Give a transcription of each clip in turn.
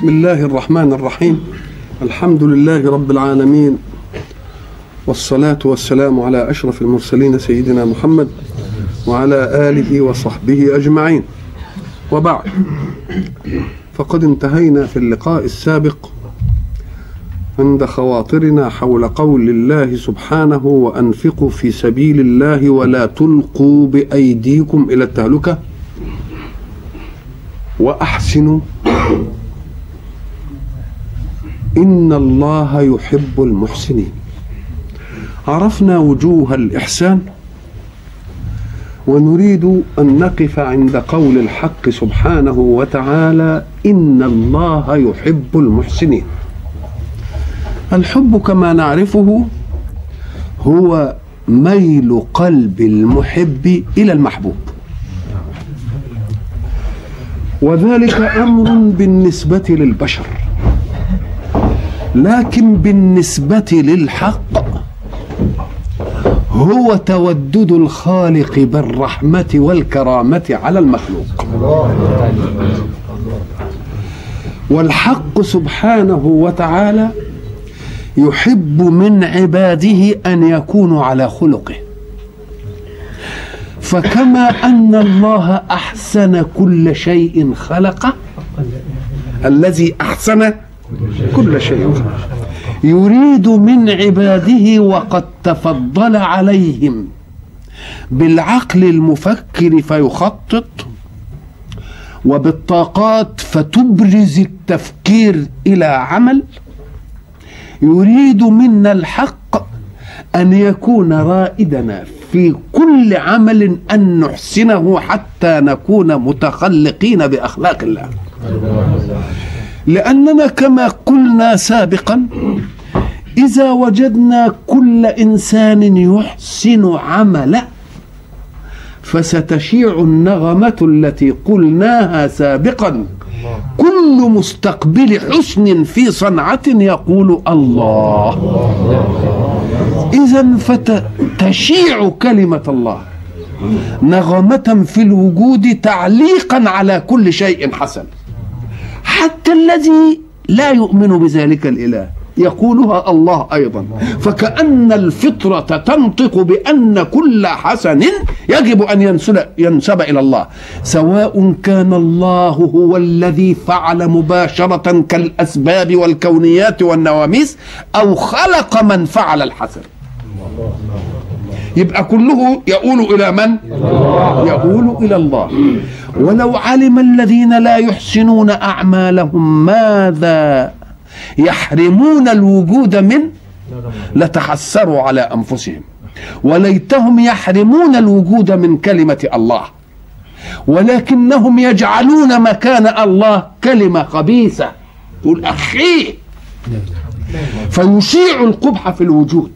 بسم الله الرحمن الرحيم الحمد لله رب العالمين والصلاة والسلام على أشرف المرسلين سيدنا محمد وعلى آله وصحبه أجمعين وبعد فقد انتهينا في اللقاء السابق عند خواطرنا حول قول الله سبحانه وأنفقوا في سبيل الله ولا تلقوا بأيديكم إلى التهلكة وأحسنوا إن الله يحب المحسنين. عرفنا وجوه الإحسان ونريد أن نقف عند قول الحق سبحانه وتعالى إن الله يحب المحسنين. الحب كما نعرفه هو ميل قلب المحب إلى المحبوب. وذلك أمر بالنسبة للبشر. لكن بالنسبة للحق هو تودد الخالق بالرحمة والكرامة على المخلوق. والحق سبحانه وتعالى يحب من عباده أن يكونوا على خلقه. فكما أن الله أحسن كل شيء خلقه الذي أحسن كل شيء. يريد من عباده وقد تفضل عليهم. بالعقل المفكر فيخطط وبالطاقات فتبرز التفكير إلى عمل. يريد منا الحق أن يكون رائدنا في كل عمل أن نحسنه حتى نكون متخلقين بأخلاق الله. لأننا كما قلنا سابقا إذا وجدنا كل إنسان يحسن عمله فستشيع النغمة التي قلناها سابقا. كل مستقبل حسن في صنعة يقول الله. إذا فتشيع كلمة الله. نغمة في الوجود تعليقا على كل شيء حسن. حتى الذي لا يؤمن بذلك الإله. يقولها الله أيضا. فكأن الفطرة تنطق بأن كل حسن يجب أن ينسب, إلى الله. سواء كان الله هو الذي فعل مباشرة كالأسباب والكونيات والنواميس أو خلق من فعل الحسن. يبقى كله يقول إلى من؟ يقول إلى الله. ولو علم الذين لا يحسنون أعمالهم ماذا يحرمون الوجود من؟ لتحسروا على أنفسهم. وليتهم يحرمون الوجود من كلمة الله. ولكنهم يجعلون مكان الله كلمة خبيثة. يقول اخيه فيشيع القبح في الوجود.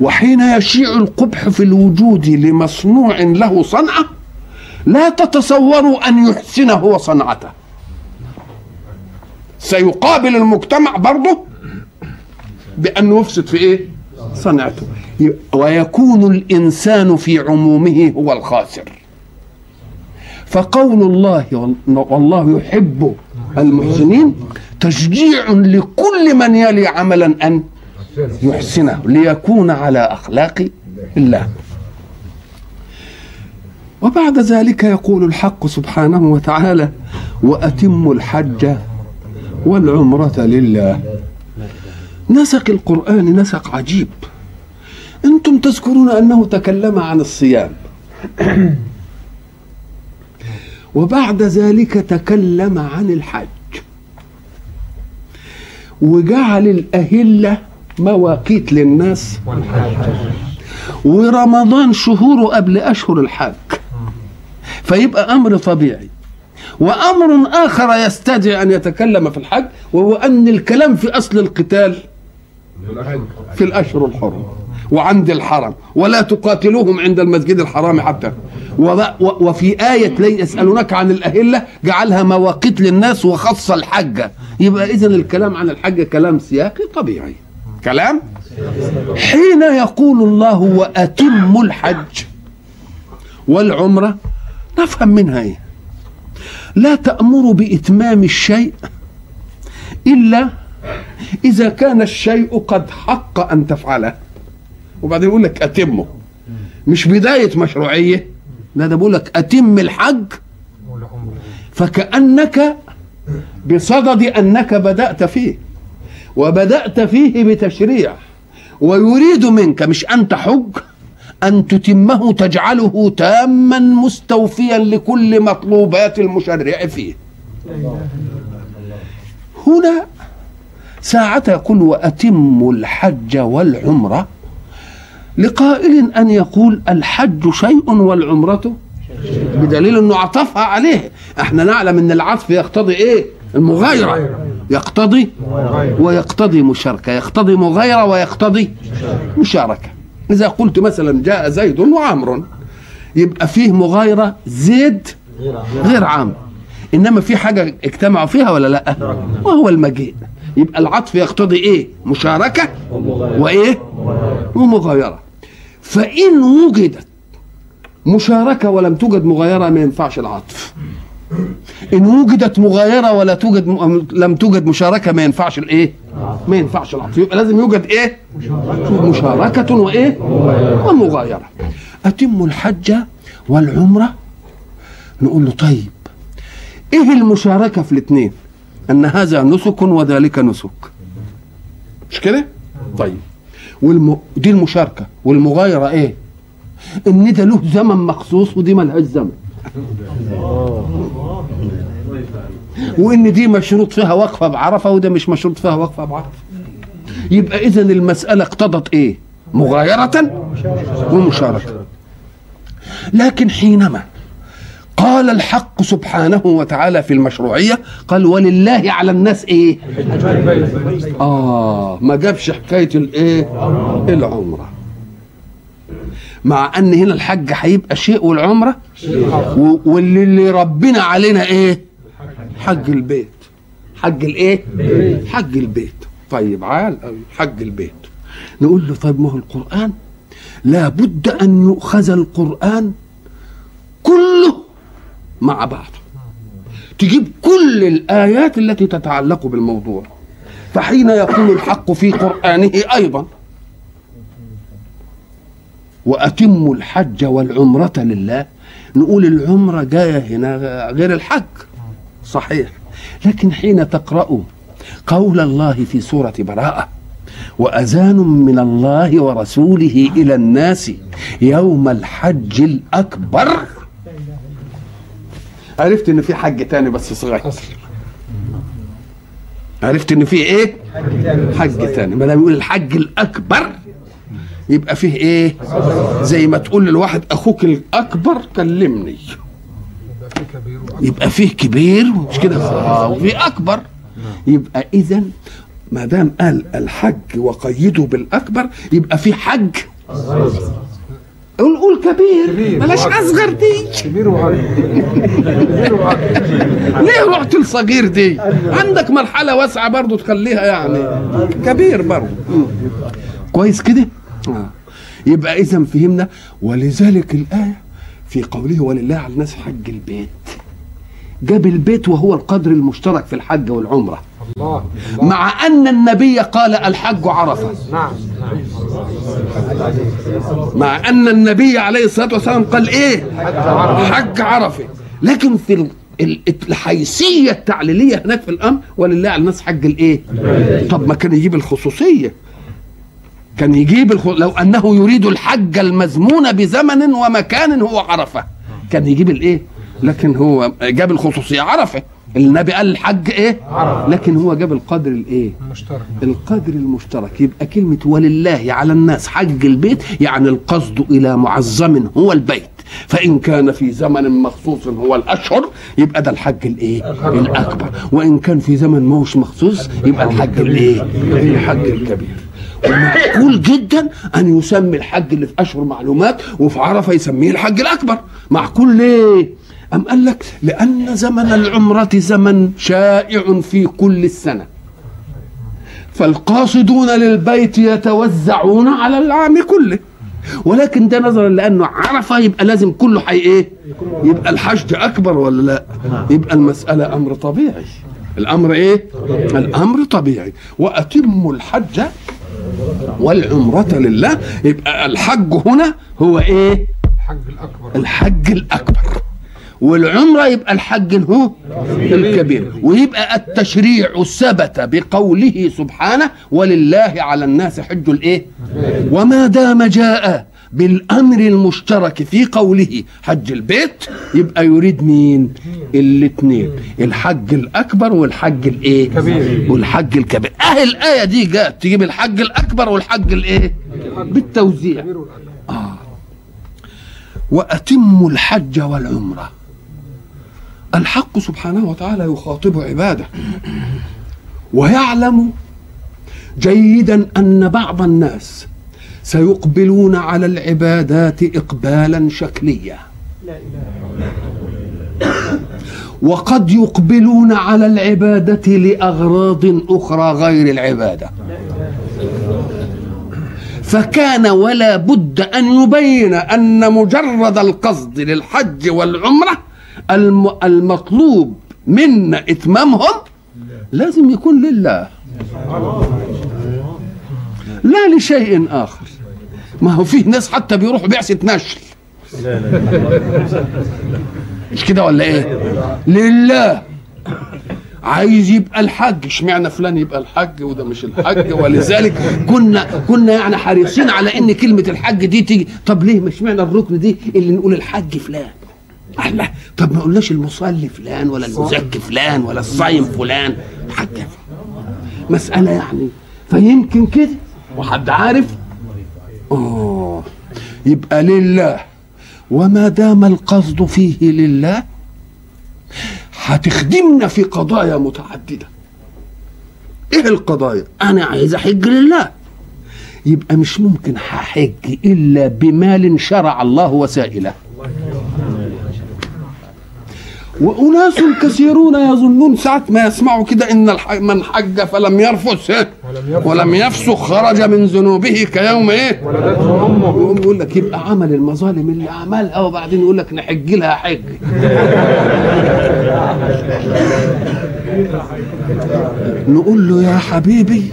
وحين يشيع القبح في الوجود لمصنوع له صنعة لا تتصوروا أن يحسن هو صنعته سيقابل المجتمع برضه بانه يفسد في إيه؟ صنعته. ويكون الإنسان في عمومه هو الخاسر. فقول الله والله يحب المحسنين تشجيع لكل من يلي عملا أن يحسنه ليكون على أخلاق الله. وبعد ذلك يقول الحق سبحانه وتعالى واتموا الحج والعمرة لله. نسق القرآن نسق عجيب. أنتم تذكرون أنه تكلم عن الصيام. وبعد ذلك تكلم عن الحج. وجعل الأهلة مواقيت للناس. ورمضان شهوره قبل أشهر الحج فيبقى أمر طبيعي. وأمر آخر يستدعي أن يتكلم في الحج وهو أن الكلام في أصل القتال في الأشهر الحرم وعند الحرم ولا تقاتلوهم عند المسجد الحرام حتى. وفي آية لا يسألونك عن الأهلة جعلها مواقيت للناس وخص الحجة. يبقى إذن الكلام عن الحج كلام سياقي طبيعي. كلام حين يقول الله وأتم الحج والعمرة نفهم منها إيه؟ لا تأمر بإتمام الشيء إلا إذا كان الشيء قد حق أن تفعله. وبعدين يقول لك أتمه. مش بداية مشروعية لا ده بيقول لك أتم الحج فكأنك بصدد أنك بدأت فيه. وبدأت فيه بتشريع. ويريد منك مش أن تحج أن تتمه تجعله تاما مستوفيا لكل مطلوبات المشرع فيه. هنا ساعة يقول وأتم الحج والعمرة لقائل أن يقول الحج شيء والعمرة بدليل أنه عطفها عليه. إحنا نعلم أن العطف يقتضي إيه؟ المغايرة. يقتضي ويقتضي مشاركة يقتضي مغايرة ويقتضي مشاركة. إذا قلت مثلا جاء زيد وعمر يبقى فيه مغايرة زيد غير عمرو إنما في حاجة اجتمعوا فيها ولا لأ؟ وهو المجيء. يبقى العطف يقتضي إيه؟ مشاركة وإيه؟ ومغايرة. فإن وجدت مشاركة ولم توجد مغايرة ما ينفعش العطف. إن وجدت مغايرة ولا توجد م... لم توجد مشاركة ما ينفعش الايه ما ينفعش العطف يبقى لازم يوجد إيه؟ مشاركة وإيه؟ ومغايرة. أتم الحج والعمرة؟ نقول له طيب. إيه المشاركة في الاثنين؟ أن هذا نسك وذلك نسك. مش كده؟ طيب. والم... دي المشاركة. والمغايرة إيه؟ إن ده له زمن مخصوص ودي ملهاش زمن. وإن دي مشروط فيها وقفة بعرفة وده مش مشروط فيها وقفة بعرفة. يبقى اذا المسألة اقتضت إيه؟ مغايرة ومشاركة. لكن حينما قال الحق سبحانه وتعالى في المشروعية قال ولله على الناس إيه؟ آه ما جابش حكاية الإيه؟ العمرة. مع أن هنا الحج هيبقى شيء والعمرة واللي اللي ربنا علينا إيه؟ حج البيت. حج الإيه؟ حج البيت. طيب عال حج البيت. نقول له طيب ما هو القرآن؟ لابد أن يؤخذ القرآن كله مع بعض تجيب كل الآيات التي تتعلق بالموضوع. فحين يقول الحق في قرآنه أيضا وأتموا الحج والعمرة لله. نقول العمرة جاية هنا غير الحج. صحيح. لكن حين تقرأوا قول الله في سورة براءة وأذان من الله ورسوله إلى الناس يوم الحج الأكبر. عرفت ان في حج تاني بس صغير. عرفت ان في إيه؟ حج تاني. ما دام يقول الحج الأكبر. يبقى فيه إيه؟ زي ما تقول للواحد أخوك الأكبر كلمني. يبقى فيه كبير مش كده؟ وفي أكبر. يبقى اذا ما دام قال الحج وقيده بالأكبر يبقى في حج قول قول كبير. بلاش أصغر دي. كبير وعريض كبير وعريض ليه رحت الصغير دي؟ عندك مرحلة واسعة برضو تخليها يعني. كبير برضو. كويس كده؟ آه. يبقى اذا فهمنا ولذلك الآية في قوله ولله على الناس حج البيت. جاب البيت وهو القدر المشترك في الحج والعمرة. الله. مع أن النبي قال الحج عرفة. نعم نعم. مع أن النبي عليه الصلاة والسلام قال إيه؟ حج عرفة. لكن في ال- ال- الحيثية التعليلية هناك في الأمر ولله على الناس حج الإيه؟ طب ما كان يجيب الخصوصية. كان يجيب الخ... لو أنه يريد الحج المزمون بزمن ومكان هو عرفة. كان يجيب الإيه؟ لكن هو جاب الخصوصية. عرفة. النبي قال الحج إيه؟ لكن هو جاب القدر الإيه؟ مشترك القدر المشترك. يبقى كلمة ولله على الناس. حج البيت يعني القصد إلى معظم هو البيت. فإن كان في زمن مخصوص هو الأشهر يبقى ده الحج الإيه؟ الأكبر. وإن كان في زمن ما هوش مخصوص يبقى الحج الإيه؟ الحج الكبير. ومعقول جدا أن يسمي الحج اللي في أشهر معلومات وفي عرفة يسميه الحج الأكبر. معقول ليه؟ أم قال لك؟ لأن زمن العمرة زمن شائع في كل السنة. فالقاصدون للبيت يتوزعون على العام كله. ولكن ده نظرا لأنه عرفة يبقى لازم كله حي إيه؟ يبقى الحشد أكبر ولا لا؟ يبقى المسألة أمر طبيعي. الأمر إيه؟ الأمر طبيعي. واتموا الحج والعمرة لله. يبقى الحج هنا هو إيه؟ الحج الأكبر. الحج الأكبر. والعمرة يبقى الحج هو الكبير. ويبقى التشريع ثبت بقوله سبحانه ولله على الناس حج الإيه؟ وما دام جاء بالأمر المشترك في قوله حج البيت يبقى يريد مين؟ الاثنين الحج الأكبر والحج الإيه. والحج الكبير. آه الآية دي جاءت تجيب الحج الأكبر والحج الإيه؟ بالتوزيع. والأكبر. وأتموا الحج والعمرة. الحق سبحانه وتعالى يخاطب عباده. ويعلم جيدا أن بعض الناس سيقبلون على العبادات إقبالا شكليا. وقد يقبلون على العبادة لأغراض أخرى غير العبادة. فكان ولا بد أن يبين أن مجرد القصد للحج والعمرة الم- المطلوب منا إتمامهم لازم يكون لله. لا لشيء آخر. ما هو فيه ناس حتى بيروحوا بعثة نشل. مش كده ولا إيه؟ لله. عايز يبقى الحج اشمعنى فلان يبقى الحج وده مش الحج ولذلك كنا كنا يعني حريصين على إن كلمة الحج دي تيجي. طب ليه مش معنى الركن دي اللي نقول الحج فلان؟ الله طب ما قلناش المصلي فلان ولا المزكي فلان ولا الصايم فلان. حج مسألة يعني. فيمكن كده. وحد عارف آه يبقى لله. وما دام القصد فيه لله هتخدمنا في قضايا متعددة. إيه القضايا؟ أنا عايز أحج لله. يبقى مش ممكن هحج إلا بمال شرع الله وسائله. وأناس كثيرون يظنون ساعه ما يسمعوا كده إن الح- من حج فلم يرفث إيه؟ ولم يفسق خرج من ذنوبه كيوم إيه؟ ولدته يقوم يقول لك يبقى عمل المظالم اللي عملها وبعدين يقول لك نحج لها حج. نقول له يا حبيبي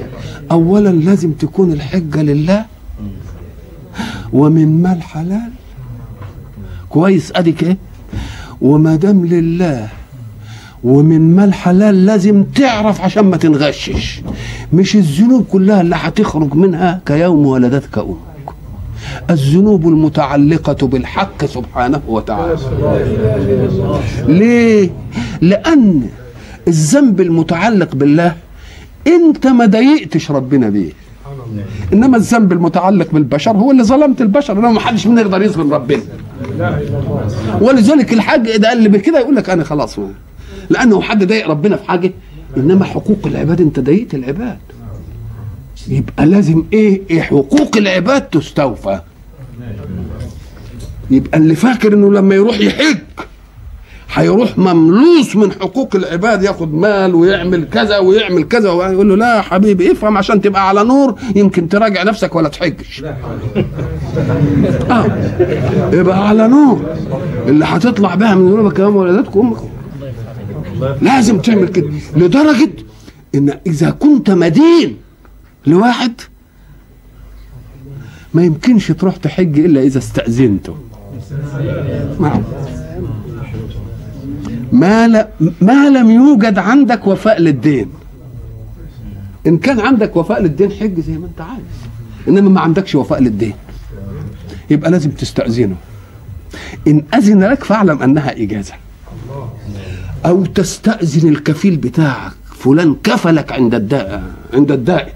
اولا لازم تكون الحجة لله ومن مال حلال. كويس أديك إيه؟ وما دام لله ومن مال حلال لازم تعرف عشان ما تنغشش. مش الذنوب كلها اللي هتخرج منها كيوم ولدتك أمك. الذنوب المتعلقة بالحق سبحانه وتعالى. ليه؟ لأن الذنب المتعلق بالله أنت ما ضايقتش ربنا بيه. إنما الذنب المتعلق بالبشر هو اللي ظلمت البشر إنما ما حدش منا يقدر يظلم ربنا. ولذلك الحاج ده اللي بكده يقول لك أنا خلاص ما. لأنه حد ضايق ربنا في حاجة. إنما حقوق العباد أنت ضايقت العباد. يبقى لازم إيه, إيه حقوق العباد تستوفى. يبقى اللي فاكر إنه لما يروح يحج هيروح مملوس من حقوق العباد ياخد مال ويعمل كذا ويعمل كذا ويقول له لا يا حبيبي افهم عشان تبقى على نور يمكن تراجع نفسك ولا تحجش آه. يبقى على نور. اللي هتطلع بها من ذنوبك يوم ولدتك أمك لازم تعمل كده لدرجة إن إذا كنت مدين لواحد ما يمكنش تروح تحج إلا إذا استأذنته. نعم. ما ل... ما لم يوجد عندك وفاء للدين. إن كان عندك وفاء للدين حج زي ما أنت عايز. إنما ما عندكش وفاء للدين. يبقى لازم تستأذنه. إن أذن لك فاعلم أنها إجازة. أو تستأذن الكفيل بتاعك. فلان كفلك عند الداء عند الداء.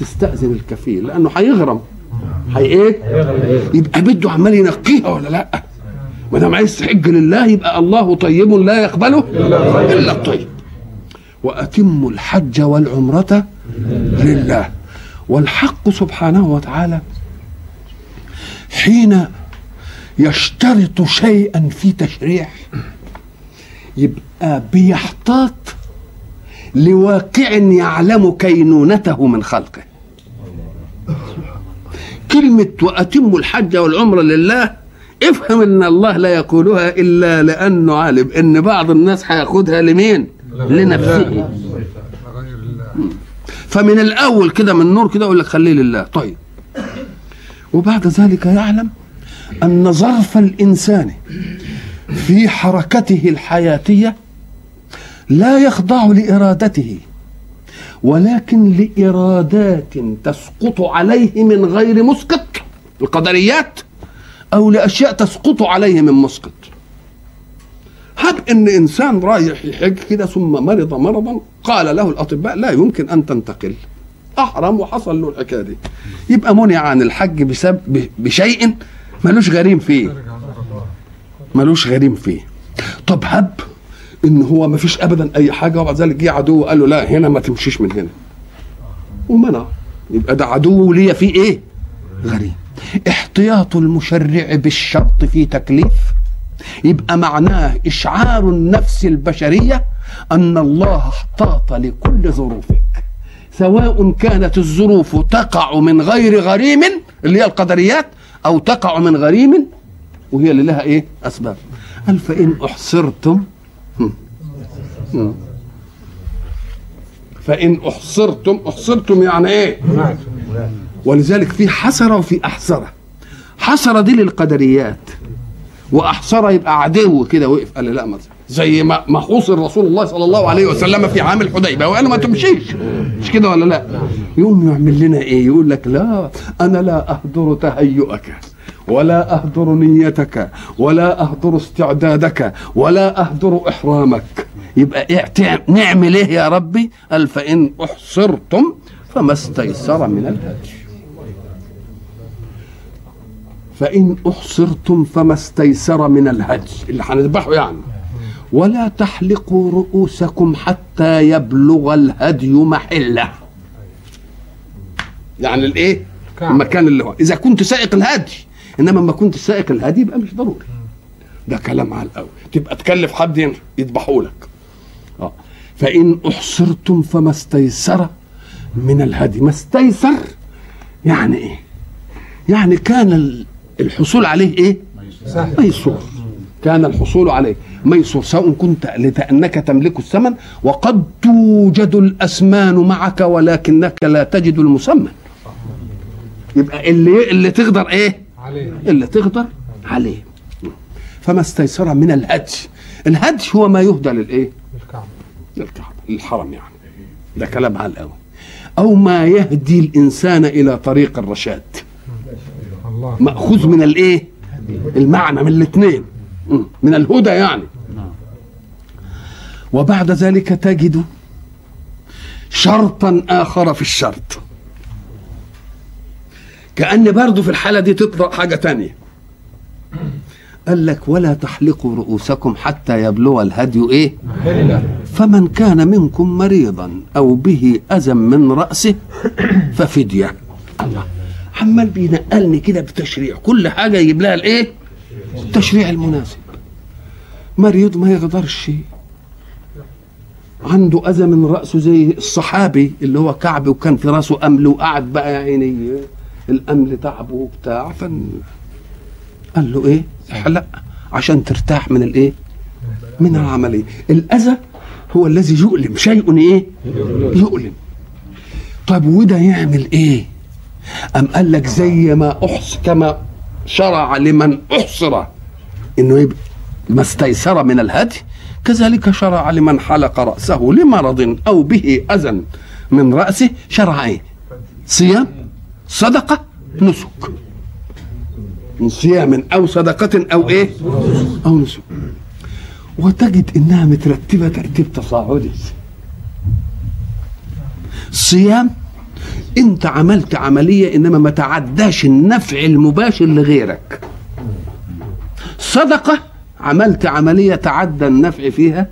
تستأذن الكفيل لأنه هيغرم. هي إيه؟ يبقى بده عمال ينقيها ولا لأ؟ ما دام عايز تحج لله يبقى الله طيب لا يقبله إلا الطيب. واتموا الحج والعمرة لله. والحق سبحانه وتعالى حين يشترط شيئا في تشريع يبقى بيحتاط لواقع يعلم كينونته من خلقه. كلمة وأتم الحج والعمرة لله افهم إن الله لا يقولها إلا لأنه عالم إن بعض الناس هياخدها لمين؟ لنفسه. فمن الأول كده من النور كده يقول لك خليه لله. طيب. وبعد ذلك يعلم أن ظرف الإنسان في حركته الحياتية لا يخضع لإرادته ولكن لإرادات تسقط عليه من غير مسقط. القدريات أو لأشياء تسقط عليه من مسقط. هب إن إنسان رايح يحج كده ثم مرض مرضا قال له الأطباء لا يمكن أن تنتقل. أحرم وحصل له الحكاية دي. يبقى منع عن الحج بسبب بشيء ملوش غريم فيه. ملوش غريم فيه. طب هب إن هو ما فيش ابدا أي حاجة وبعد ذلك جه عدو قال له لا هنا ما تمشيش من هنا. ومنع. يبقى ده عدو ليا فيه إيه؟ غريم. احتياط المشرع بالشرط في تكليف. يبقى معناه إشعار النفس البشرية أن الله احتاط لكل ظروفك سواء كانت الظروف تقع من غير غريم اللي هي القدريات أو تقع من غريم وهي اللي لها إيه؟ أسباب. قال هم. هم. فإن أحصرتم أحصرتم يعني إيه؟ ولذلك في حسرة وفي أحسرة. حسرة دي للقدريات. وأحسرة يبقى عدو كده وقف. قال لا ما زي ما ما حوصر رسول الله صلى الله عليه وسلم في عام الحديبيه وقال ما تمشيش. مش كده ولا لا؟ يقوم يعمل لنا إيه؟ يقول لك لا أنا لا أهدر تهيؤك ولا أهدر نيتك ولا أهدر استعدادك ولا أهدر إحرامك. يبقى إيه نعمل إيه يا ربي؟ قال فإن أحصرتم فما استيسر من الهدي. فإن أحصرتم فما استيسر من الهدي اللي هنذبحه يعني. ولا تحلقوا رؤوسكم حتى يبلغ الهدي محله. يعني الإيه. المكان اللي هو. إذا كنت سائق الهدي إنما ما كنت سائق الهدي يبقى مش ضروري. ده كلام على الأول. تبقى تكلف حد يذبحه لك. آه. فإن أحصرتم فما استيسر من الهدي. ما استيسر يعني إيه؟ يعني كان ال- الحصول عليه إيه؟ ميسور. كان الحصول عليه ميسور سواء كنت لأنك تملك الثمن وقد توجد الأسمان معك ولكنك لا تجد المسمى يبقى اللي اللي تقدر إيه؟ عليه. اللي تقدر عليه. فما استيسر من الهدي الهدي هو ما يهدى للإيه؟ الكعب للكعبة للحرم يعني. ده كلام على الأول أو ما يهدي الإنسان إلى طريق الرشاد. الله. مأخوذ من الإيه؟ المعنى من الاثنين. من الهدى يعني. وبعد ذلك تجد شرطا آخر في الشرط. كأن برضه في الحالة دي تطرأ حاجة تانية. قال لك ولا تحلقوا رؤوسكم حتى يبلغ الهدي إيه؟ فمن كان منكم مريضا أو به أذى من رأسه ففدية. عمال بينقلني كده بتشريع. كل حاجة يجيب لها الإيه؟ التشريع المناسب. مريض ما يقدرش. عنده اذى من رأسه زي الصحابي اللي هو كعب وكان في راسه أمل وقعد بقى يا عيني. الأمل تعبه وبتاع. فن قال له إيه؟ احلق عشان ترتاح من الإيه؟ من العملية. الأذى هو الذي يؤلم. شيء إيه؟ يؤلم. طيب وده يعمل إيه؟ أم قال لك زي ما احص كما شرع لمن أحصر؟ إنه يبقى ما استيسر من الهدي. كذلك شرع لمن حلق رأسه لمرض أو به أذى من رأسه. شرع إيه؟ صيام صدقة نسك. من صيام أو صدقة أو إيه؟ أو نسك. وتجد إنها مترتبة ترتيب تصاعدي. الصيام انت عملت عملية انما ما تعداش النفع المباشر لغيرك. صدقة عملت عملية تعدى النفع فيها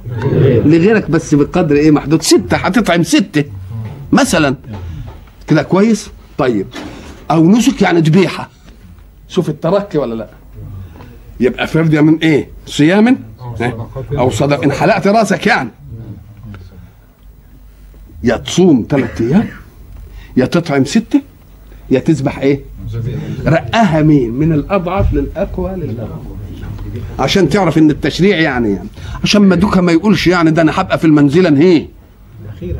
لغيرك بس بقدر إيه محدود؟ ستة هتطعم ستة مثلا. كده كويس؟ طيب. أو نسك يعني ذبيحة. شوف التركي ولا لا؟ يبقى فردية من إيه؟ صيام. أو صدق إن حلقت راسك يعني. يا تصوم ثلاث أيام. يا تطعم ستة يا تذبح إيه؟ رقاها مين؟ من الأضعف للأقوى للأقوى. عشان تعرف إن التشريع يعني, يعني. عشان دوكا ما يقولش يعني ده أنا هبقى في المنزلة هي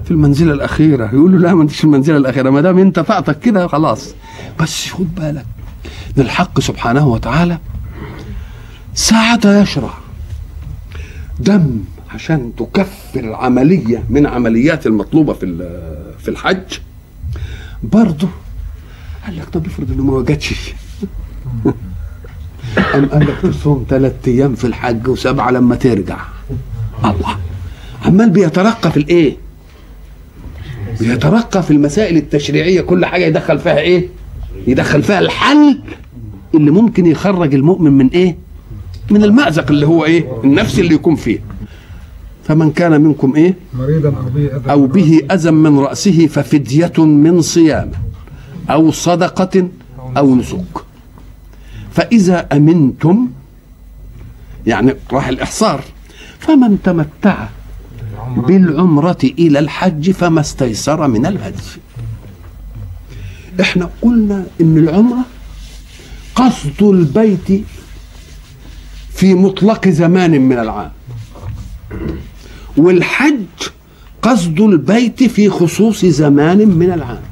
في المنزلة الأخيرة. يقول له لا ما أنتش في المنزلة الأخيرة. ما دام أنت فاتك كده خلاص. بس خد بالك ده الحق سبحانه وتعالى ساعة يشرع. دم عشان تكفر عملية من عمليات المطلوبة في في الحج. برضه قال لك طب افرض إنه ما وجدش قام قال لك تصوم ثلاث أيام في الحج وسبعة لما ترجع الله عمال بيترقى في الإيه؟ بيترقى في المسائل التشريعية كل حاجة يدخل فيها إيه؟ يدخل فيها الحل اللي ممكن يخرج المؤمن من إيه؟ من المأزق اللي هو إيه؟ النفس اللي يكون فيه. فمن كان منكم إيه؟ مريضا أو به أذى من رأسه ففدية من صيام أو صدقة أو نسك. فإذا أمنتم يعني راح الإحصار فمن تمتع بالعمرة إلى الحج فما استيسر من الهدي. إحنا قلنا إن العمرة قصد البيت في مطلق زمان من العام. والحج قصد البيت في خصوص زمان من العام.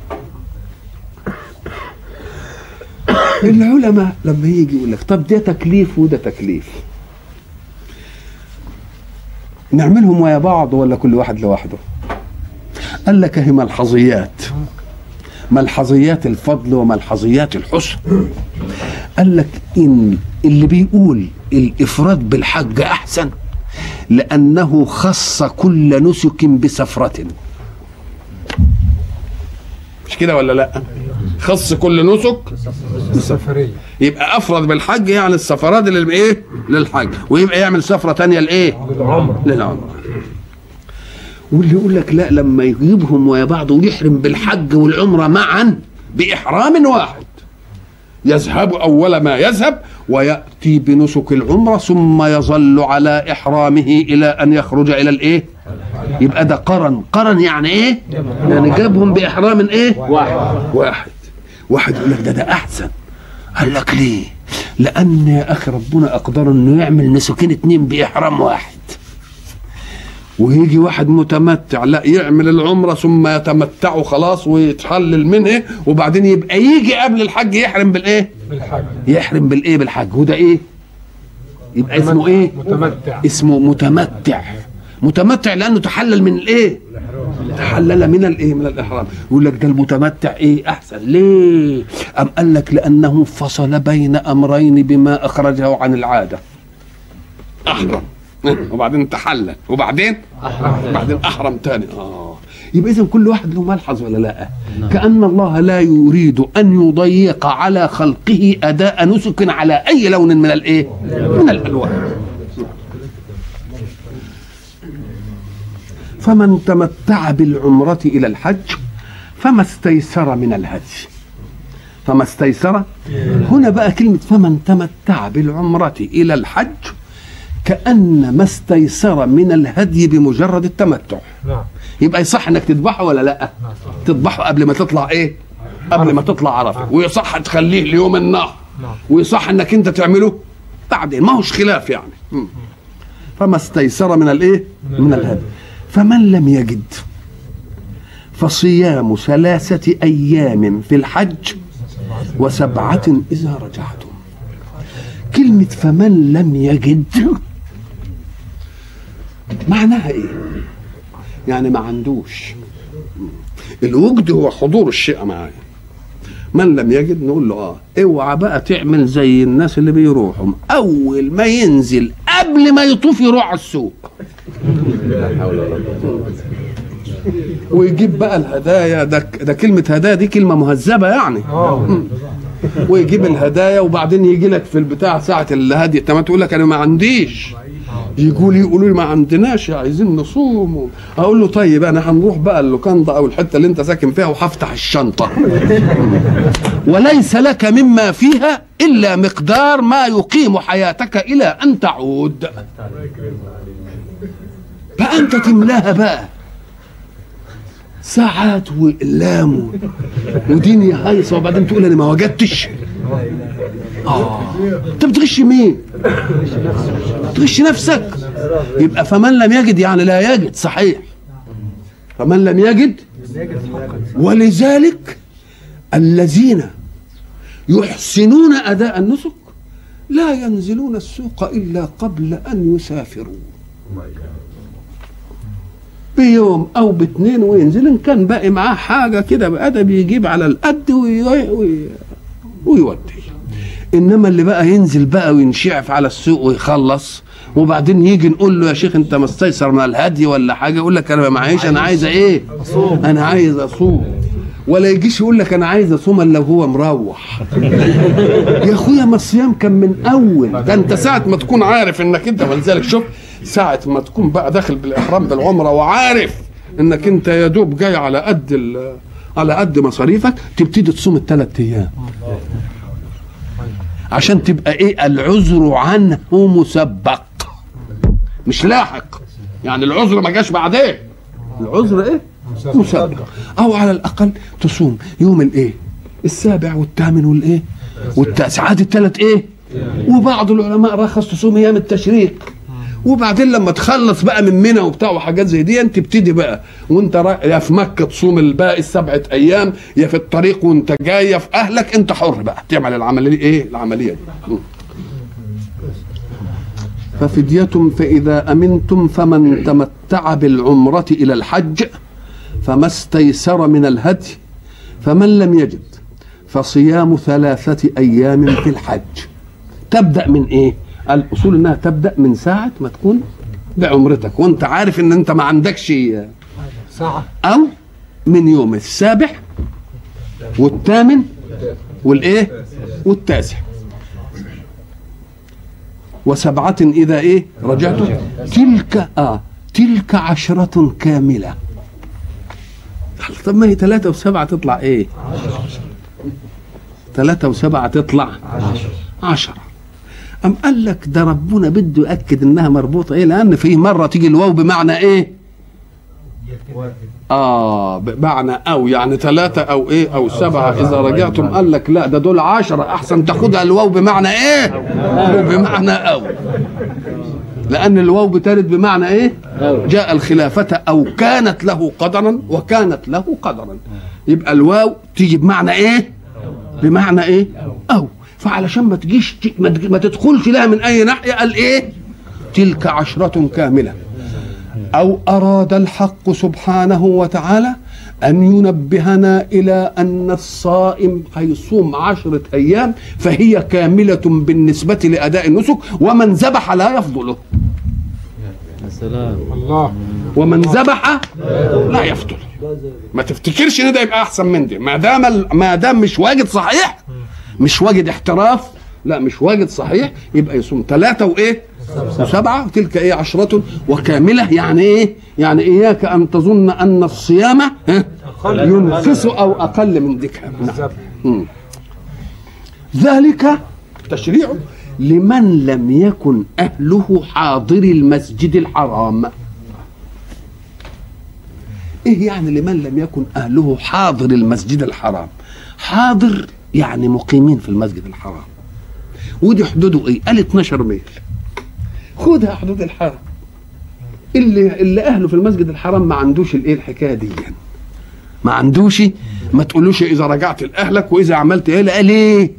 العلماء لما يجي يقول لك طب ده تكليف وده تكليف. نعملهم ويا بعض ولا كل واحد لوحده؟ قال لك هي ملحظيات ملحظيات الفضل وملحظيات الحسن. قال لك إن اللي بيقول الإفراد بالحج أحسن. لأنه خص كل نسك بسفرة مش كده ولا لأ؟ خص كل نسك السفريه يبقى افرض بالحج يعني السفرات اللي إيه؟ للحج. ويبقى يعمل سفره تانية لإيه؟ للعمرة. للعمرة. واللي يقول لك لأ لما يجيبهم ويا بعض ويحرم بالحج والعمرة معا بإحرام واحد. يذهب أول ما يذهب ويأتي بنسك العمره ثم يظل على إحرامه إلى أن يخرج إلى الإيه؟ يبقى ده قرن. قرن يعني إيه؟ يعني جابهم بإحرام إيه؟ واحد واحد. واحد يقول لك ده ده أحسن. قال لك ليه؟ لأن يا أخي ربنا أقدر إنه يعمل نسكين اتنين بإحرام واحد. ويجي واحد متمتع لا يعمل العمرة ثم يتمتع خلاص ويتحلل منه وبعدين يبقى يجي قبل الحج يحرم بالإيه؟ بالحج. يحرم بالإيه؟ بالحج. وده إيه؟ يبقى اسمه إيه؟ متمتع. اسمه متمتع. متمتع لأنه تحلل من الإيه؟ تحلل من الإيه؟ من الإحرام. يقول لك ده المتمتع إيه؟ أحسن. ليه؟ أم قال لك لأنه فصل بين أمرين بما أخرجه عن العادة. أحرم. وبعدين تحلل. وبعدين؟ بعدين احرم تاني آه. يبقى اذا كل واحد له ملحظ ولا لا؟ كأن الله لا يريد أن يضيق على خلقه أداء نسك على أي لون من الإيه؟ من الألوان. فمن تمتع بالعمرة إلى الحج فما استيسر من الهدي. فما استيسر؟ هنا بقى كلمة فمن تمتع بالعمرة إلى الحج كأن ما استيسر من الهدي بمجرد التمتع. نعم. يبقى يصح إنك تذبحه ولا لأ؟ تذبحه قبل ما تطلع إيه؟ قبل ما تطلع عرفة. ويصح تخليه ليوم النحر نعم. ويصح إنك أنت تعمله بعدين. ما هوش خلاف يعني. فما استيسر من الإيه؟ من الهدي. فمن لم يجد فصيام ثلاثة أيام في الحج وسبعة إذا رجعتم. كلمة فمن لم يجد معناها إيه؟ يعني ما عندوش. الوجد هو حضور الشيء معايا. من لم يجد نقول له آه. اوعى بقى تعمل زي الناس اللي بيروحوا. أول ما ينزل قبل ما يطوف يروح على السوق. ويجيب بقى الهدايا. ده ده كلمة هدايا دي كلمة مهذبة يعني. ويجيب الهدايا وبعدين يجي لك في البتاع ساعة الهدي. ما تقول لك أنا ما عنديش. يقول يقولوا لي ما عندناش عايزين نصوم. أقول له طيب أنا هنروح بقى اللوكاندا أو الحتة اللي أنت ساكن فيها وهفتح الشنطة. وليس لك مما فيها إلا مقدار ما يقيم حياتك إلى أن تعود. فأنت تملاها بقى. ساعات واقلام ودنيا هايصة وبعدين تقول أنا ما وجدتش. آه. انت بتغش مين؟ تغش نفسك. يبقى فمن لم يجد يعني لا يجد صحيح. فمن لم يجد ولذلك الذين يحسنون أداء النسك لا ينزلون السوق إلا قبل أن يسافروا. بيوم أو باثنين وينزل إن كان باقي معاه حاجة كده بأدب يجيب على القد وي- وي- ويودي. إنما اللي بقى ينزل بقى وينشعف على السوق ويخلص وبعدين يجي نقول له يا شيخ أنت مستيسر من الهدي ولا حاجة يقول لك أنا ما معيش أنا عايز إيه؟ أنا عايز أصوم. ولا يجيش يقول لك أنا عايز أصوم إلا وهو مروح. يا أخويا ما الصيام كان من أول. ده أنت ساعة ما تكون عارف إنك أنت ولذلك شوف ساعة ما تكون بقى داخل بالإحرام بالعمرة وعارف إنك أنت يا دوب جاي على قد على قد مصاريفك تبتدي تصوم الثلاث أيام. عشان تبقى إيه؟ العذر عنه مسبق. مش لاحق. يعني العذر ما جاش بعدين. العذر إيه؟ مسبق. أو على الأقل تصوم يوم الإيه؟ السابع والثامن والإيه؟ والتاسع. عاد الثلاث إيه؟ وبعض العلماء رخص تصوم أيام التشريق. وبعدين لما تخلص بقى من منى وبتاع وحاجات زي دي تبتدي بقى وانت را... يا في مكة تصوم الباقي السبعة أيام يا في الطريق وانت جاي في أهلك انت حر بقى تعمل العملية إيه العملية دي. ففدية فإذا أمنتم فمن تمتع بالعمرة إلى الحج فما استيسر من الهدي فمن لم يجد فصيام ثلاثة أيام في الحج تبدأ من إيه؟ الأصول إنها تبدأ من ساعة ما تكون بعمرتك وأنت عارف إن أنت ما عندكش ساعة. أو من يوم السابع والثامن والإيه؟ والتاسع. وسبعة إذا إيه؟ رجعتم تلك آه تلك عشرة كاملة. طب ما هي ثلاثة وسبعة تطلع إيه؟ ثلاثة وسبعة تطلع عشرة. أم قال لك ده ربنا بده يأكد إنها مربوطة؟ إيه لأن في مرة تيجي الواو بمعنى إيه؟ آه بمعنى أو يعني ثلاثة أو إيه أو سبعة. إذا رجعتم قال لك لا ده دول عشرة. أحسن تاخدها الواو بمعنى أو بمعنى أو. لأن الواو بترد بمعنى إيه؟ جاء الخلافة أو كانت له قدرا وكانت له قدرا. يبقى الواو تيجي بمعنى إيه؟ بمعنى إيه؟ أو. فعلشان ما تجيش ما تدخلش لها من أي ناحية قال إيه؟ تلك عشرة كاملة. أو أراد الحق سبحانه وتعالى أن ينبهنا إلى أن الصائم هيصوم عشرة أيام فهي كاملة بالنسبة لأداء النسك ومن ذبح لا يفضله. الله. ومن ذبح لا يفضل ما تفتكرش إن ده يبقى أحسن من دي؟ ما دام ما دام مش واجد صحيح مش واجد احتراف لا مش واجد صحيح يبقى يصوم ثلاثة وإيه؟ وسبعة وتلك إيه؟ عشرة وكاملة. يعني إيه؟ يعني إياك أن تظن أن الصيام ينقص أو أقل من ذكر. نعم. ذلك تشريع لمن لم يكن أهله حاضر المسجد الحرام. إيه يعني لمن لم يكن أهله حاضر المسجد الحرام؟ حاضر يعني مقيمين في المسجد الحرام. ودي حدوده إيه؟ قال 12 ميل. خدها حدود الحرم. اللي اللي أهله في المسجد الحرام ما عندوش الإيه الحكاية دي يعني. ما عندوش ما تقولوش إذا رجعت لأهلك وإذا عملت إيه؟ لا ليه؟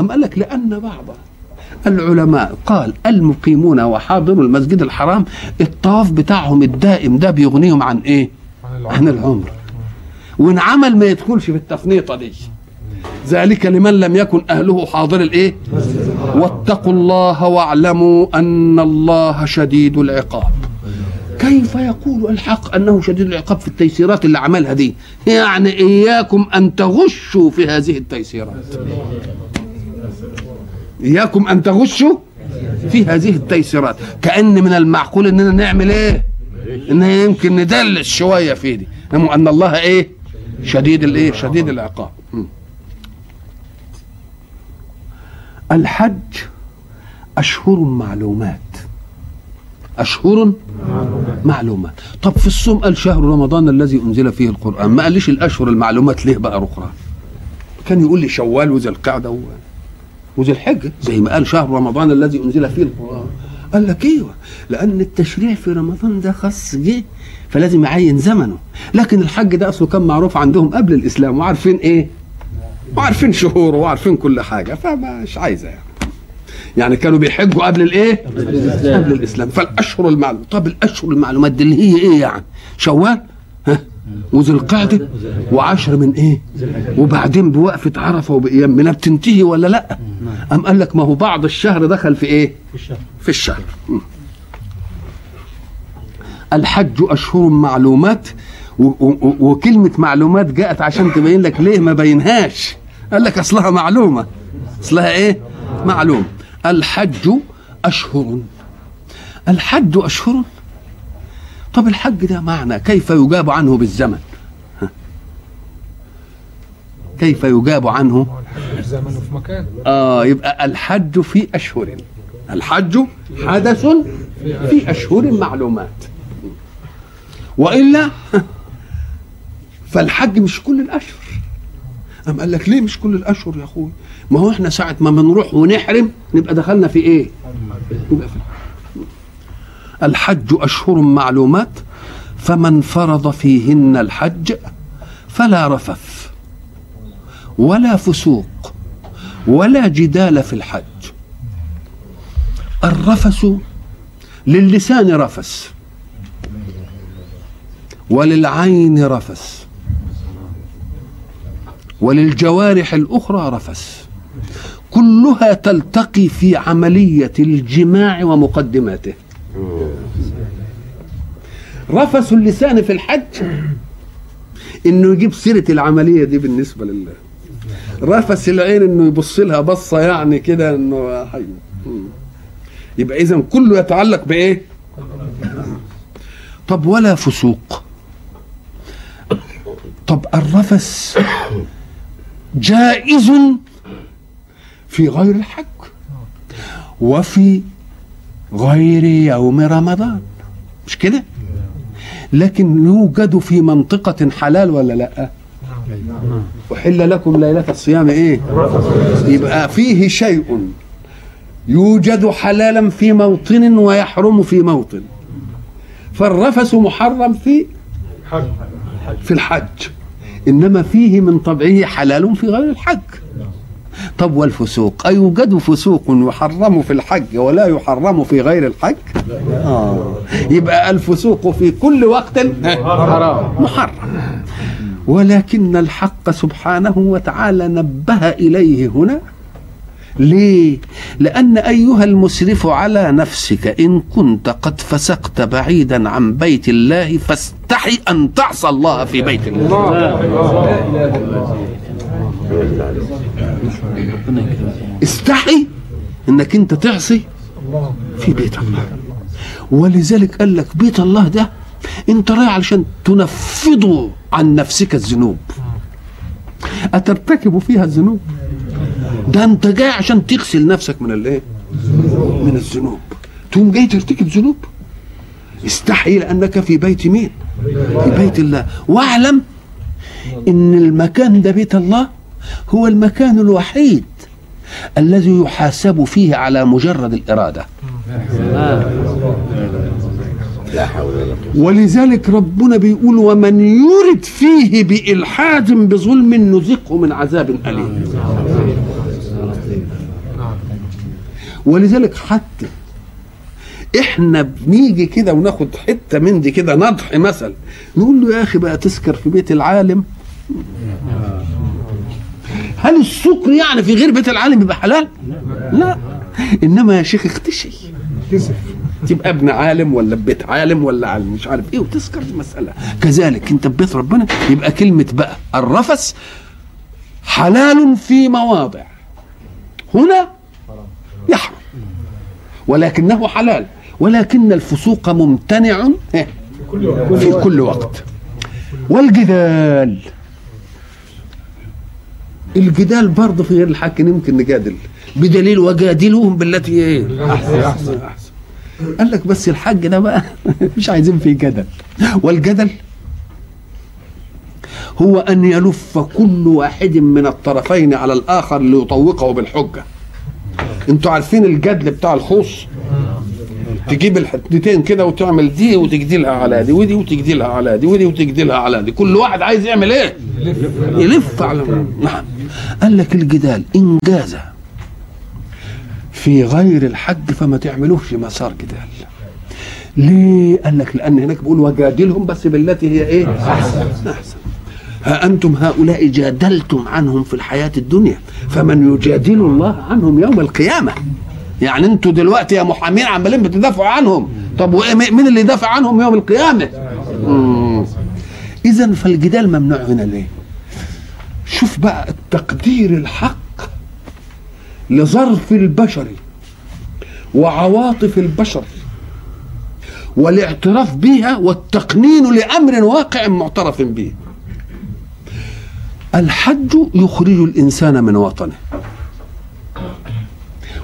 أم قال لك لأن بعض العلماء قال المقيمون وحاضروا المسجد الحرام الطواف بتاعهم الدائم ده بيغنيهم عن إيه؟ عن العمر. وإن عمل ما يدخلش في التفنيطة دي. ذلك لمن لم يكن أهله حاضر الإيه؟ واتقوا الله واعلموا أن الله شديد العقاب. كيف يقول الحق أنه شديد العقاب في التيسيرات اللي عملها دي؟ يعني إياكم أن تغشوا في هذه التيسيرات. إياكم أن تغشوا في هذه التيسيرات. كأن من المعقول إننا نعمل إيه؟ ان يمكن ندلس شوية في دي. إنما أن الله إيه؟ شديد الإيه؟ شديد العقاب م. الحج أشهر معلومات. أشهر معلومات. طب في الصوم قال شهر رمضان الذي أنزل فيه القرآن. ما قاليش الأشهر المعلومات ليه بقى أخرى؟ كان يقول لي شوال وذي القعدة و... وذي الحجه زي ما قال شهر رمضان الذي أنزل فيه القرآن. قال لك إيوه لأن التشريع في رمضان ده خاص جه فلازم يعين زمنه. لكن الحج ده أصله كان معروف عندهم قبل الإسلام وعارفين إيه؟ وعارفين شهوره وعارفين كل حاجة فمش عايزة يعني. يعني كانوا بيحجوا قبل الإيه؟ قبل الإسلام. فالأشهر المعلومات طب الأشهر المعلومات دي اللي هي إيه يعني؟ شوال؟ ها؟ وذي القعده وعشر من إيه؟ وبعدين بوقفة عرفة وبأيام منها بتنتهي ولا لأ؟ أم قال لك ما هو بعض الشهر دخل في إيه؟ في الشهر. م. الحج أشهر معلومات وكلمة معلومات جاءت عشان تبين لك ليه ما بينهاش. قال لك أصلها معلومة. أصلها إيه؟ معلوم الحج أشهر. الحج أشهر. طب الحج ده معنى كيف يجاب عنه بالزمن. كيف يجاب عنه؟ في مكان آه يبقى الحج في أشهر. الحج حدث في أشهر معلومات. وإلا فالحج مش كل الأشهر. أم قال لك ليه مش كل الأشهر يا أخوي؟ ما هو إحنا ساعة ما بنروح ونحرم نبقى دخلنا في إيه؟ في الحج أشهر معلومات فمن فرض فيهن الحج فلا رفث ولا فسوق ولا جدال في الحج. الرفس للسان رفس وللعين رفس وللجوارح الأخرى رفس كلها تلتقي في عملية الجماع ومقدماته. رفس اللسان في الحج. إنه يجيب سيرة العملية دي بالنسبة لله. رفس العين إنه يبص لها بصة يعني كده إنه حي. يبقى اذا كله يتعلق بإيه؟ طب ولا فسوق؟ طب الرفس جائز في غير الحج وفي غير يوم رمضان. مش كده؟ لكن يوجد في منطقة حلال ولا لا؟ وحل لكم ليلة الصيام إيه؟ يبقى فيه شيء يوجد حلالا في موطن ويحرم في موطن. فالرفس محرم في في الحج. إنما فيه من طبعه حلال في غير الحج طب والفسوق؟ أيوجد فسوق يحرم في الحج ولا يحرم في غير الحج آه. يبقى الفسوق في كل وقت حرام. محرم. ولكن الحق سبحانه وتعالى نبه إليه هنا ليه؟ لأن أيها المسرف على نفسك إن كنت قد فسقت بعيدا عن بيت الله فاستحي أن تعصى الله في بيت الله. استحي إنك أنت تعصي في بيت الله. ولذلك قال لك بيت الله ده أنت رايح علشان تنفض عن نفسك الذنوب. أترتكب فيها الذنوب؟ ده انت جاي عشان تغسل نفسك من الايه؟ من الذنوب. تقوم جاي ترتكب ذنوب. استحي لانك في بيت مين؟ في بيت الله. واعلم ان المكان ده بيت الله هو المكان الوحيد الذي يحاسب فيه على مجرد الإرادة. ولذلك ربنا بيقول ومن يرد فيه بإلحاد بظلم نذقه من عذاب أليم. ولذلك حتى إحنا بنيجي كده وناخد حتة من دي كده نضح مثلا نقول له يا أخي بقى تسكر في بيت العالم. هل السكر يعني في غير بيت العالم يبقى حلال؟ لا. إنما يا شيخ اختشي تبقى ابن عالم ولا بيت عالم ولا عالم مش عارف إيه وتذكر المسألة كذلك أنت ببيت ربنا يبقى كلمة بقى الرفس حلال في مواضع. هنا يحرم. ولكنه حلال. ولكن الفسوق ممتنع إيه؟ في كل وقت. والجدال. الجدال برضه في غير الحق يمكن نجادل. بدليل وجادلوهم بالتي إيه؟ أحسن أحسن أحسن. قال لك بس الحج ده بقى مش عايزين فيه جدل. والجدل هو أن يلف كل واحد من الطرفين على الآخر ليطوقه بالحجة. أنتوا عارفين الجدل بتاع الخوص؟ تجيب الحتتين كده وتعمل دي وتجدلها على دي ودي وتجدلها على دي ودي وتجدلها على دي. كل واحد عايز يعمل إيه؟ يلف على نعم. قال لك الجدال ان جاز في غير الحج فما تعملوش مسار جدال. ليه؟ قال لك لأن هناك بيقول وجادلهم بس بالتي هي إيه؟ أحسن. أحسن. ها أنتم هؤلاء جادلتم عنهم في الحياة الدنيا فمن يجادل الله عنهم يوم القيامة. يعني أنتوا دلوقتي يا محامين عمالين بتدافعوا عنهم. طب وإيه- مين اللي يدافع عنهم يوم القيامة؟ اذا فالجدال ممنوع هنا ليه؟ شوف بقى التقدير الحق لظرف البشر وعواطف البشر والاعتراف بها والتقنين لأمر واقع معترف به. الحج يخرج الإنسان من وطنه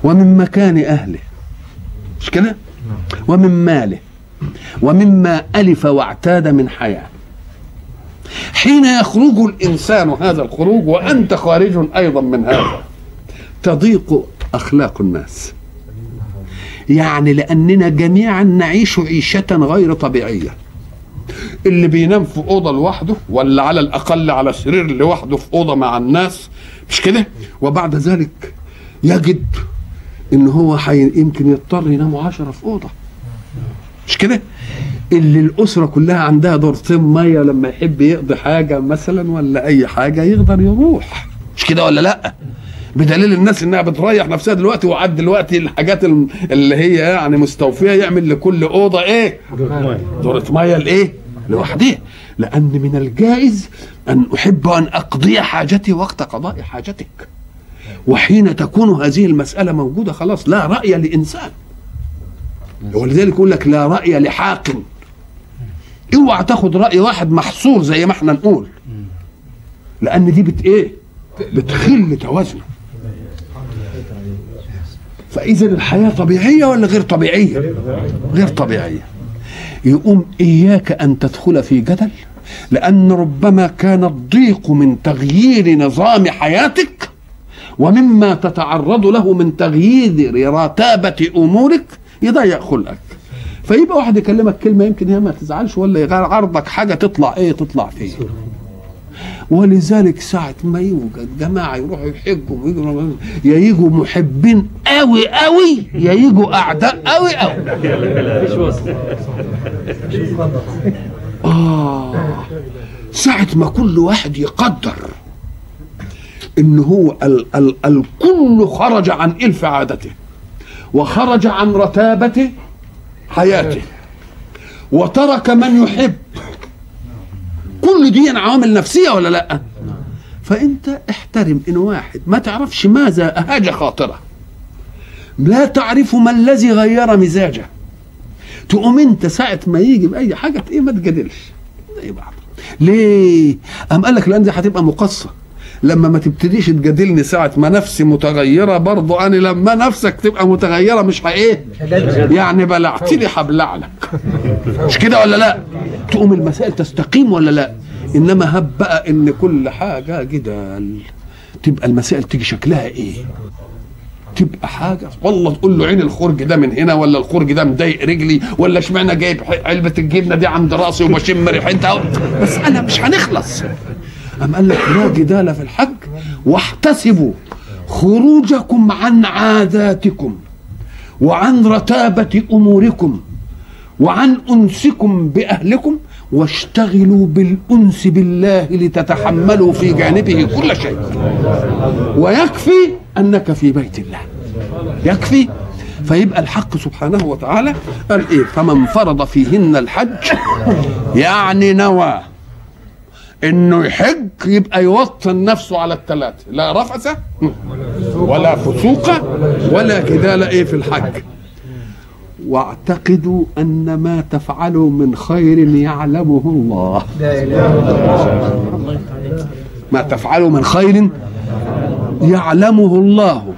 ومن مكان أهله. مش كده؟ ومن ماله. ومما ألف واعتاد من حياة. حين يخرج الإنسان هذا الخروج وأنت خارج أيضا من هذا تضيق أخلاق الناس. يعني لأننا جميعا نعيش عيشة غير طبيعية. اللي بينام في أوضة لوحده ولا على الأقل على سرير لوحده في أوضة مع الناس مش كده؟ وبعد ذلك يجد إن هو حي... يمكن يضطر يناموا عشرة في أوضة. مش كده؟ اللي الأسرة كلها عندها دورتين ميه لما يحب يقضي حاجة مثلا ولا أي حاجة يقدر يروح. مش كده ولا لأ؟ بدليل الناس إنها بتريح نفسها دلوقتي وعد دلوقتي الحاجات اللي هي يعني مستوفية يعمل لكل أوضة إيه؟ دورة مية لإيه؟ لوحدها لأن من الجائز أن أحب أن أقضي حاجتي وقت قضاء حاجتك. وحين تكون هذه المسألة موجودة خلاص لا رأي لإنسان. ولذلك يقول لك لا رأي لحاكم اوعى تاخد رأي واحد محصور زي ما إحنا نقول. لأن دي بت إيه؟ بتخل توازنه. فإذا الحياة طبيعية ولا غير طبيعية؟ غير طبيعية. يقوم إياك أن تدخل في جدل لأن ربما كان الضيق من تغيير نظام حياتك ومما تتعرض له من تغيير رتابة أمورك يضيق خلقك فيبقى واحد يكلمك كلمة يمكن هي ما تزعلش ولا عرضك حاجة تطلع إيه؟ تطلع فيه. ولذلك ساعة ما يوجد جماعة يروحوا يحجوا ويجوا يا يجوا محبين قوي قوي يا يجوا أعداء قوي قوي آه ساعة ما كل واحد يقدر إن هو ال ال الكل خرج عن إلف عادته وخرج عن رتابة حياته. وترك من يحب. كل دي عوامل نفسية ولا لأ؟ فأنت احترم إن واحد ما تعرفش ماذا أهاج خاطره. لا تعرف ما الذي غير مزاجه. تقوم أنت ساعة ما يجي بأي حاجة إيه ما تجادلش. زي بعض. ليه؟ أم قال لك لأن دي هتبقى مقصة. لما ما تبتديش تجادلني ساعة ما نفسي متغيرة برضو أنا لما نفسك تبقى متغيرة مش إيه يعني بلعتني هبلع لك مش كده ولا لا؟ تقوم المسائل تستقيم ولا لا؟ إنما هب بقى إن كل حاجة جدال. تبقى المسائل تيجي شكلها إيه؟ تبقى حاجة. والله تقول له عين الخرج ده من هنا ولا الخرج ده مضايق رجلي ولا اشمعنى جايب علبة الجبنة دي عند رأسي وبشم ريحتها مساله مش هنخلص. أم قال لك لا جدال في الحج واحتسبوا خروجكم عن عاداتكم وعن رتابة أموركم وعن أنسكم بأهلكم واشتغلوا بالأنس بالله لتتحملوا في جانبه كل شيء. ويكفي أنك في بيت الله. يكفي. فيبقى الحق سبحانه وتعالى قال إيه؟ فمن فرض فيهن الحج يعني نوى. إنه يحج يبقى يوطن نفسه على الثلاثه لا رفث ولا فسوق ولا جدال إيه في الحج واعتقدوا أن ما تفعلوا من خير يعلمه الله. ما تفعلوا من خير يعلمه الله.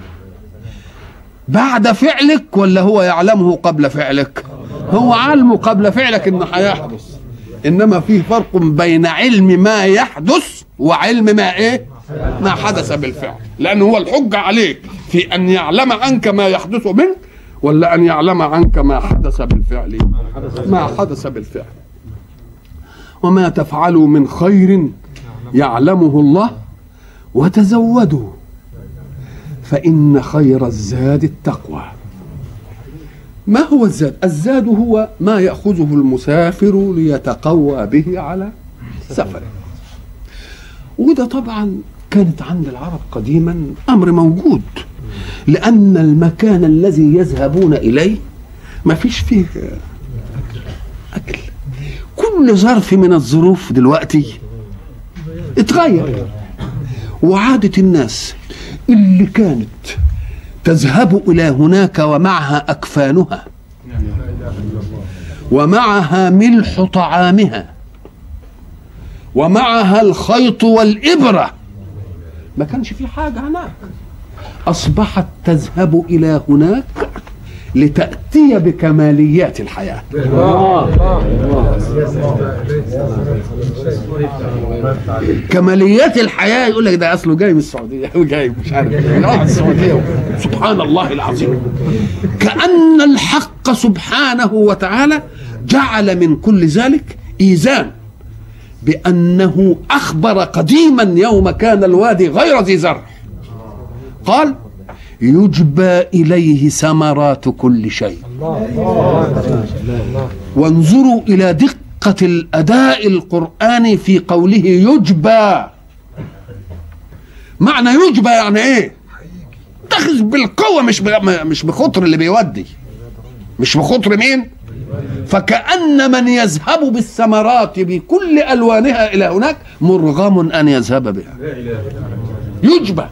بعد فعلك ولا هو يعلمه قبل فعلك؟ هو علمه قبل فعلك إنه هيحدث إنما في فرق بين علم ما يحدث وعلم ما إيه؟ ما حدث بالفعل. لأن هو الحجه عليك في أن يعلم عنك ما يحدث منك ولا أن يعلم عنك ما حدث بالفعل. ما حدث بالفعل. وما تفعلوا من خير يعلمه الله وتزودوا فإن خير الزاد التقوى. ما هو الزاد؟ الزاد هو ما يأخذه المسافر ليتقوى به على سفره. وده طبعا كانت عند العرب قديما أمر موجود لأن المكان الذي يذهبون إليه ما فيش فيه أكل. كل ظرف من الظروف دلوقتي اتغير. وعادة الناس اللي كانت تذهب إلى هناك ومعها أكفانها. ومعها ملح طعامها. ومعها الخيط والإبرة. ما كانش في حاجة هناك. أصبحت تذهب إلى هناك لتأتي بكماليات الحياة. كماليات الحياة يقول لك ده أصله جاي من السعودية وجاي مش عارف. من السعودية. سبحان الله العظيم. كأن الحق سبحانه وتعالى جعل من كل ذلك إيزان بأنه أخبر قديما يوم كان الوادي غير ذي زرع. قال يجبى إليه ثمرات كل شيء. وانظروا إلى دقة الأداء القرآني في قوله يجبى. معنى يجبى يعني إيه؟ تاخذ بالقوة مش مش بخطر اللي بيودي. مش بخطر مين؟ فكأن من يذهب بالثمرات بكل ألوانها إلى هناك مرغم أن يذهب بها. يجبى.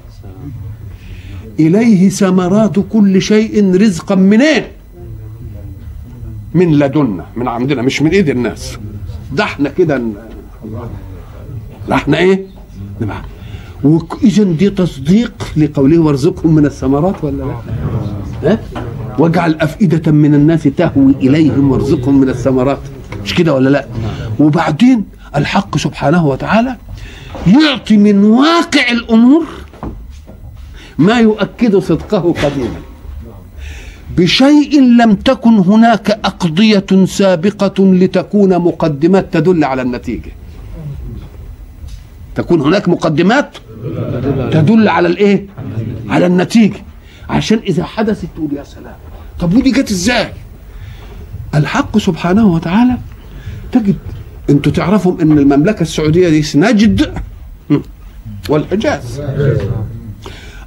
إليه ثمرات كل شيء رزقا منين من لدنا من عندنا مش من إيد الناس. ده إحنا كده ده إحنا إيه؟ نبقى واذا دي تصديق لقوله وارزقهم من الثمرات ولا لا؟ ها؟ واجعل أفئدة من الناس تهوي إليهم وارزقهم من الثمرات. مش كده ولا لا؟ وبعدين الحق سبحانه وتعالى يعطي من واقع الأمور ما يؤكد صدقه قديما. بشيء لم تكن هناك أقضية سابقة لتكون مقدمات تدل على النتيجة. تكون هناك مقدمات تدل على الإيه؟ على النتيجة. عشان إذا حدثت تقول يا سلام. طب ودي جت إزاي؟ الحق سبحانه وتعالى تجد أنتوا تعرفوا إن المملكة السعودية دي نجد والحجاز.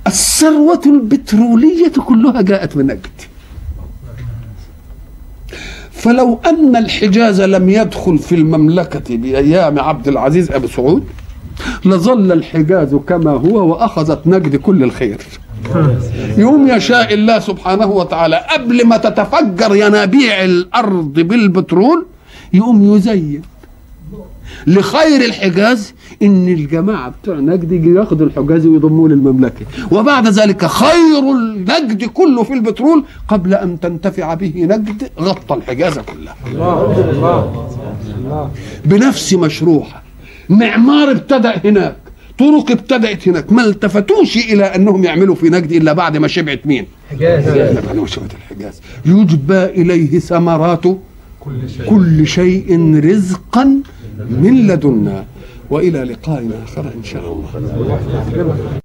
الثروة البترولية كلها جاءت من نجد فلو أن الحجاز لم يدخل في المملكة بأيام عبد العزيز أبي سعود لظل الحجاز كما هو وأخذت نجد كل الخير. يوم يشاء الله سبحانه وتعالى قبل ما تتفجر ينابيع الأرض بالبترول يقوم يزين. لخير الحجاز إن الجماعة بتوع نجد ياخدوا الحجاز ويضموه للمملكة. وبعد ذلك خير النجد كله في البترول قبل أن تنتفع به نجد غطى الحجاز كلها بنفس مشروعها. معمار ابتدأ هناك طرق ابتدأت هناك ما التفتوش إلى أنهم يعملوا في نجد إلا بعد ما شبعت مين؟ حجاز. شبعت الحجاز. يجبى إليه ثمرات كل شيء. كل شيء رزقا من لدنا وإلى لقاء آخر إن شاء الله.